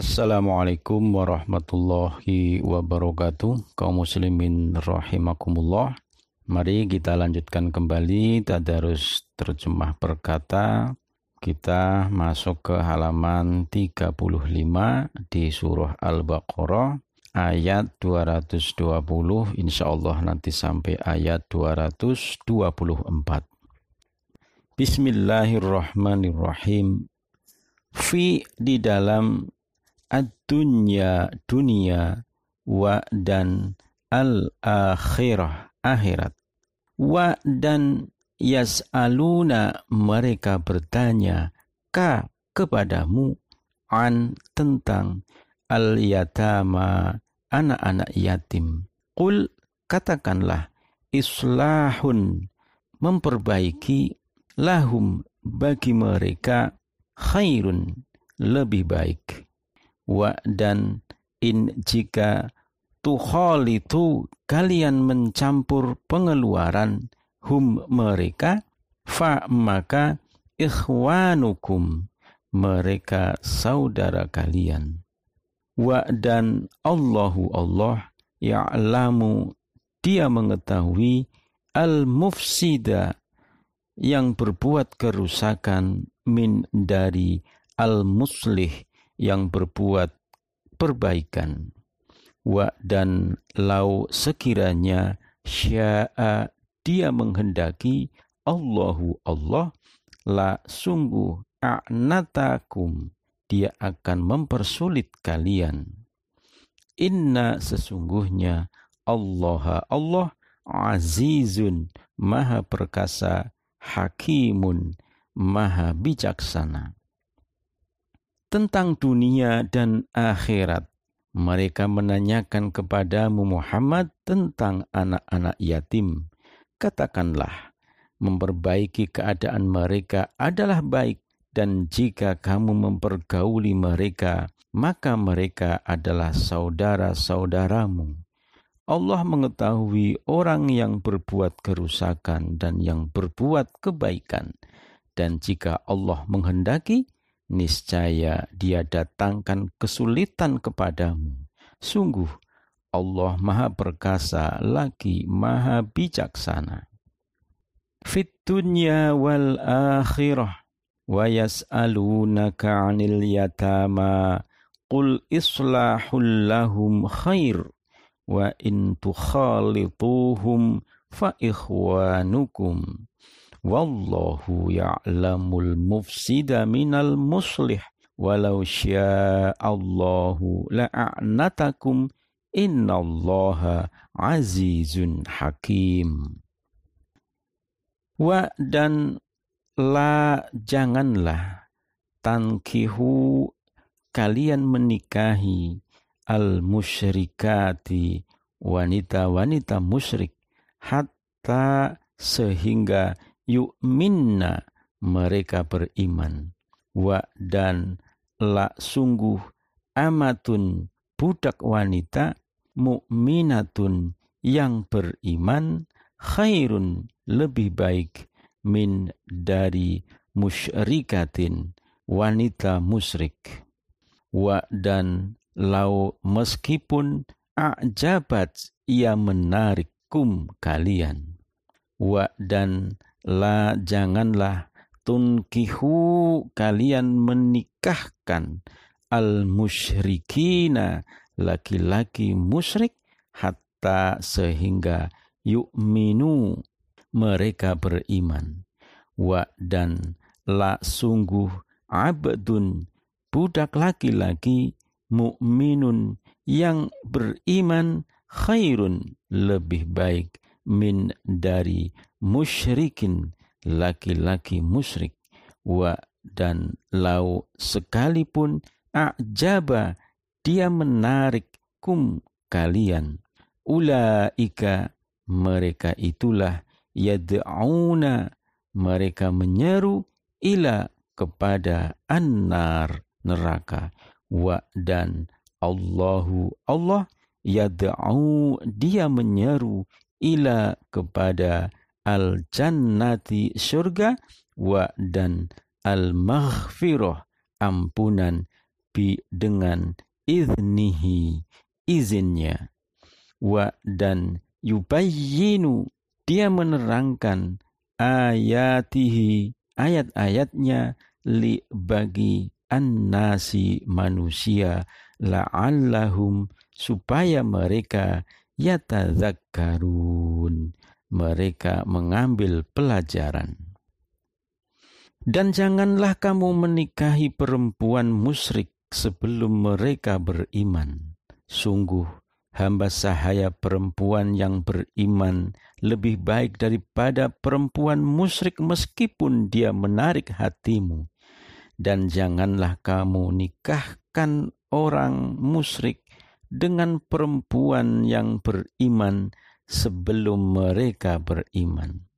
Assalamualaikum warahmatullahi wabarakatuh. Kaum muslimin rahimakumullah. Mari kita lanjutkan kembali tadarus terjemah perkata kita masuk ke halaman 35 di surah Al-Baqarah ayat 220 insya Allah nanti sampai ayat 224 Bismillahirrahmanirrahim. Fi di dalam ad-dunya dunia wa dan al-akhirah akhirat. Wa dan yas'aluna mereka bertanya ka kepadamu an tentang al-yatama anak-anak yatim. Qul katakanlah islahun memperbaiki lahum bagi mereka khairun lebih baik wa dan in jika tukhalitu kalian mencampur pengeluaran hum mereka fa maka ikhwanukum mereka saudara kalian. Wa dan Allahu Allah ya'lamu dia mengetahui al mufsida yang berbuat kerusakan min dari al muslih yang berbuat perbaikan. Wa dan lau sekiranya sya'a dia menghendaki Allahu Allah la sungguh a'natakum dia akan mempersulit kalian. Inna sesungguhnya Allah Allah azizun maha perkasa hakimun maha bijaksana tentang dunia dan akhirat. Mereka menanyakan kepadamu Muhammad tentang anak-anak yatim. Katakanlah, memperbaiki keadaan mereka adalah baik dan jika kamu mempergauli mereka, maka mereka adalah saudara-saudaramu. Allah mengetahui orang yang berbuat kerusakan dan yang berbuat kebaikan. Dan jika Allah menghendaki, niscaya dia datangkan kesulitan kepadamu. Sungguh, Allah Maha Perkasa lagi Maha Bijaksana. Fit dunya wal akhirah wa yas'alunaka 'anil yatama qul islahul lahum khair wa in tukhalituhum fa ikhwanukum Wallahu ya'lamul mufsida minal muslih walau sya'allahu la'anatakum innallaha azizun hakim. Wa dan la janganlah tankihu kalian menikahi al musyrikati wanita-wanita musyrik hatta sehingga yu'minna mereka beriman. Wa dan la sungguh amatun budak wanita mukminatun yang beriman khairun lebih baik min dari musyrikatin wanita musyrik. Wa dan lau meskipun ajabat ia menarik kum kalian. Wa dan La janganlah tunkihu kalian menikahkan. Al musyrikina laki-laki musyrik hatta sehingga yu'minu mereka beriman. Wa dan la sungguh abdun budak laki-laki mukminun yang beriman khairun lebih baik min dari musyrikin laki-laki musyrik. Wa dan lau sekalipun a'jaba dia menarik kum kalian. Ulaika mereka itulah yad'auna mereka menyeru ila kepada annar neraka. Wa dan Allahu Allah yad'u dia menyeru ila kepada al jannati surga wa dan al maghfirah ampunan bi dengan iznihi izinnya. Wa dan yubayyinu dia menerangkan ayatihi ayat-ayatnya li bagi annasi manusia la'allahum supaya mereka yatadzakkarun mereka mengambil pelajaran. Dan janganlah kamu menikahi perempuan musyrik sebelum mereka beriman. Sungguh hamba sahaya perempuan yang beriman lebih baik daripada perempuan musyrik meskipun dia menarik hatimu. Dan janganlah kamu nikahkan orang musyrik dengan perempuan yang beriman sebelum mereka beriman.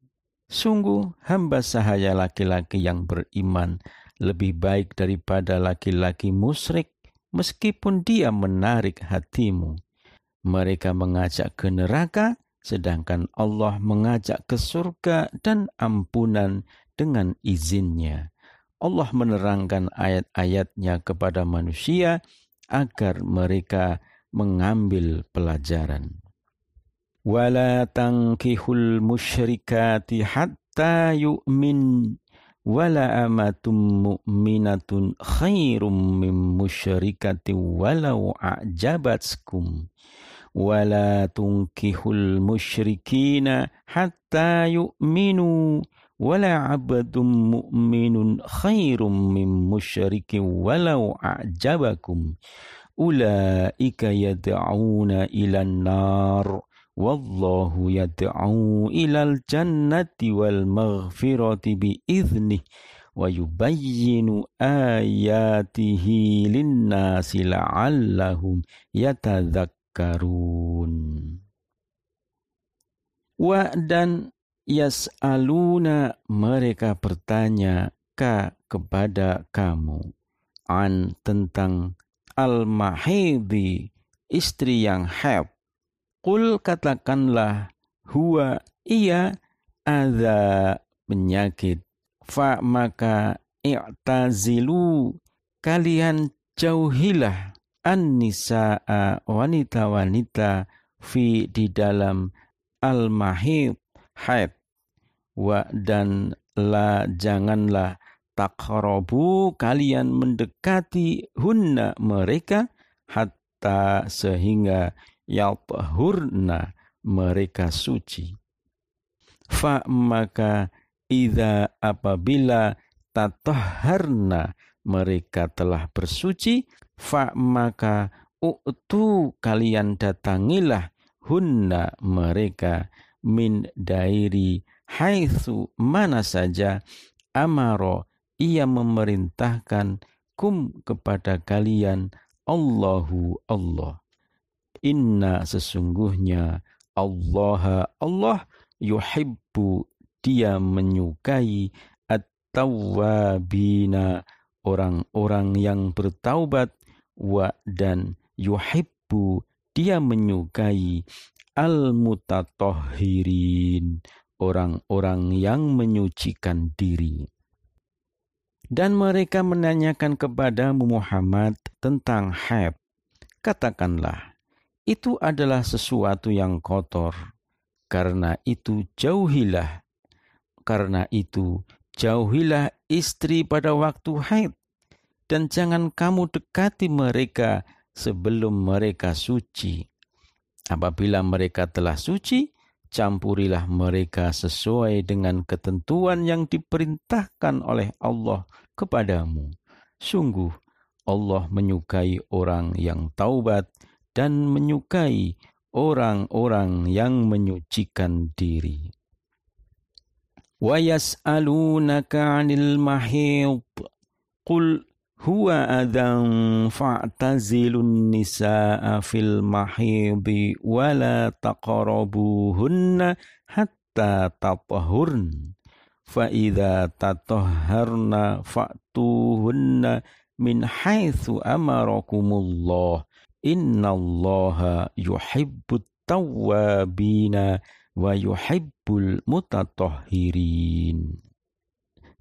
Sungguh hamba sahaya laki-laki yang beriman lebih baik daripada laki-laki musyrik meskipun dia menarik hatimu. Mereka mengajak ke neraka, sedangkan Allah mengajak ke surga dan ampunan dengan izinnya. Allah menerangkan ayat-ayatnya kepada manusia agar mereka mengambil pelajaran. Wala tankihul musyrikati hatta yu'min wala amatum mu'minatun khairum min musyrikati walau a'jabatskum wala tunkihul musyrikina hatta yu'minu wala abdum mu'minun khairum min musyrikin walau a'jabakum ulaika yad'una ilan nar wallahu yad'u ilal jannati wal maghfirati wa yubayyinu ayatihi linnasi la'allahum yatadhakkarun wa dan Yas'aluna mereka bertanya ka kepada kamu an tentang al-mahidi istri yang haid. Kul katakanlah huwa iya ada penyakit. Fa maka i'tazilu kalian jauhilah an-nisa'a wanita-wanita fi di dalam al-mahid haid wa dan la janganlah takrobu kalian mendekati hunna mereka hatta sehingga yatahurna mereka suci. Fa maka ida apabila tataharna mereka telah bersuci fa maka utu kalian datangilah hunna mereka min dairi haitsu mana saja amaro ia memerintahkan kum kepada kalian Allahu Allah inna sesungguhnya Allah Allah yuhibbu dia menyukai at-tawwabina orang-orang yang bertaubat wa dan yuhibbu dia menyukai al-mutatohirin, orang-orang yang menyucikan diri. Dan mereka menanyakan kepadamu Muhammad tentang haid. Katakanlah, itu adalah sesuatu yang kotor. Karena itu jauhilah. Karena itu jauhilah istri pada waktu haid. Dan jangan kamu dekati mereka sebelum mereka suci Apabila mereka telah suci, campurilah mereka sesuai dengan ketentuan yang diperintahkan oleh Allah kepadamu. Sungguh, Allah menyukai orang yang taubat dan menyukai orang-orang yang menyucikan diri. Yas'alunaka 'anil mahid. Qul huwa adan fa'tazilun nisaa fil mahidi wala taqrabuhunna hatta tatahurn fa idza tatahharna fa'tuhunna min haitsu amarakumullah innallaha yuhibbut tawwabina wa yuhibbul mutatahhirin.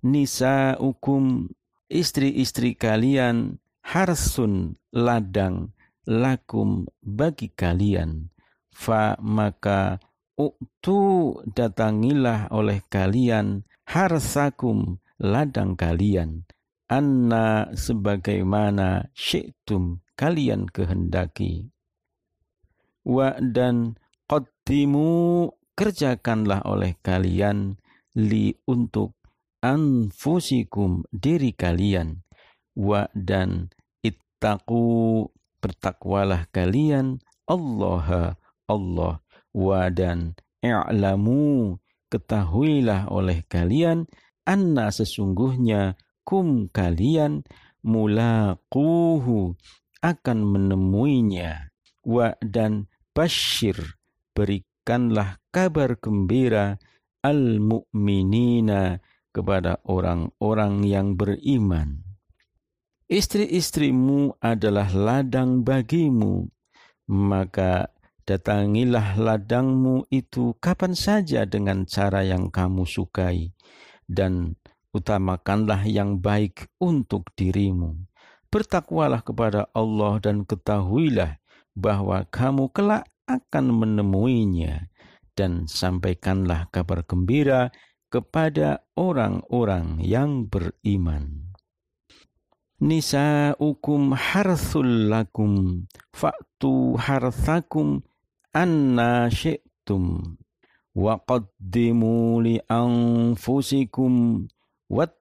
Nisaukum istri-istri kalian harsun ladang lakum bagi kalian. Fa maka uktu datangilah oleh kalian harsakum ladang kalian. Anna sebagaimana syi'tum kalian kehendaki. Wa dan qaddimu kerjakanlah oleh kalian li untuk anfusikum diri kalian. Wa dan ittaqu bertakwalah kalian Allah Allah. Wa dan i'lamu ketahuilah oleh kalian anna sesungguhnya kum kalian mulaquhu akan menemuinya wa dan bashir berikanlah kabar gembira al mu'minina kepada orang-orang yang beriman. Istri-istrimu adalah ladang bagimu, maka datangilah ladangmu itu kapan saja dengan cara yang kamu sukai, dan utamakanlah yang baik untuk dirimu. Bertakwalah kepada Allah dan ketahuilah bahwa kamu kelak akan menemuinya, dan sampaikanlah kabar gembira kepada orang-orang yang beriman. Nisa'ukum harthul lakum fa'tu harthakum anna syi'tum wa qaddimu li anfusikum wattaqullaha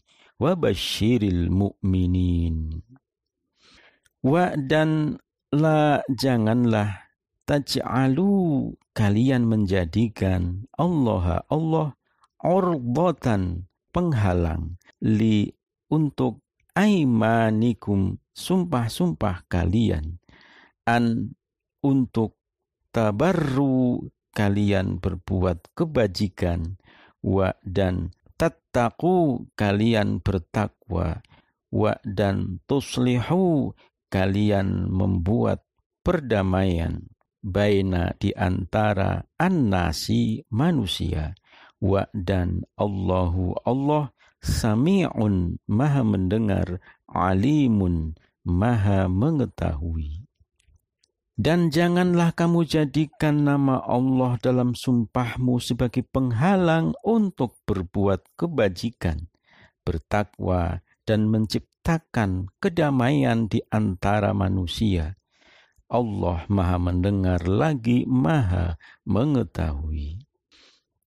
wa basyiril mu'minin. Wa dan la janganlah taj'alu kalian menjadikan Allah Allah urbatan penghalang. Li untuk aimanikum sumpah-sumpah kalian. An untuk tabarru kalian berbuat kebajikan. Wa dan tattaku kalian bertakwa. Wa dan tuslihu kalian membuat perdamaian baina di antara annasi manusia. Wa dan Allahu Allah sami'un maha mendengar alimun maha mengetahui dan janganlah kamu jadikan nama Allah dalam sumpahmu sebagai penghalang untuk berbuat kebajikan, bertakwa, dan menciptakan kedamaian di antara manusia. Allah Maha Mendengar lagi Maha Mengetahui.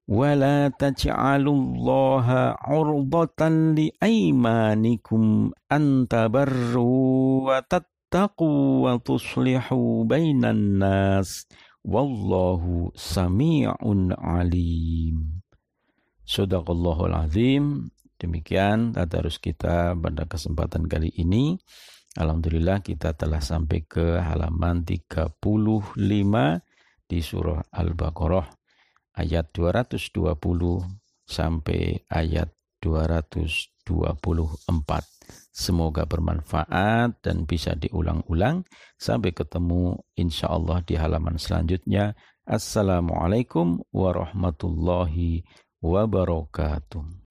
ولا تجعلوا الله عرضة لأيمانكم أن تبروا وتتقوا tattaqu wa tuslihu bainan nas wallahu sami'un alim. Sadaqallahul azim. Demikian tadarus kita pada kesempatan kali ini. Alhamdulillah kita telah sampai ke halaman 35 di surah Al-Baqarah ayat 220 sampai ayat 200 224. Semoga bermanfaat dan bisa diulang-ulang. Sampai ketemu insya Allah di halaman selanjutnya. Assalamualaikum warahmatullahi wabarakatuh.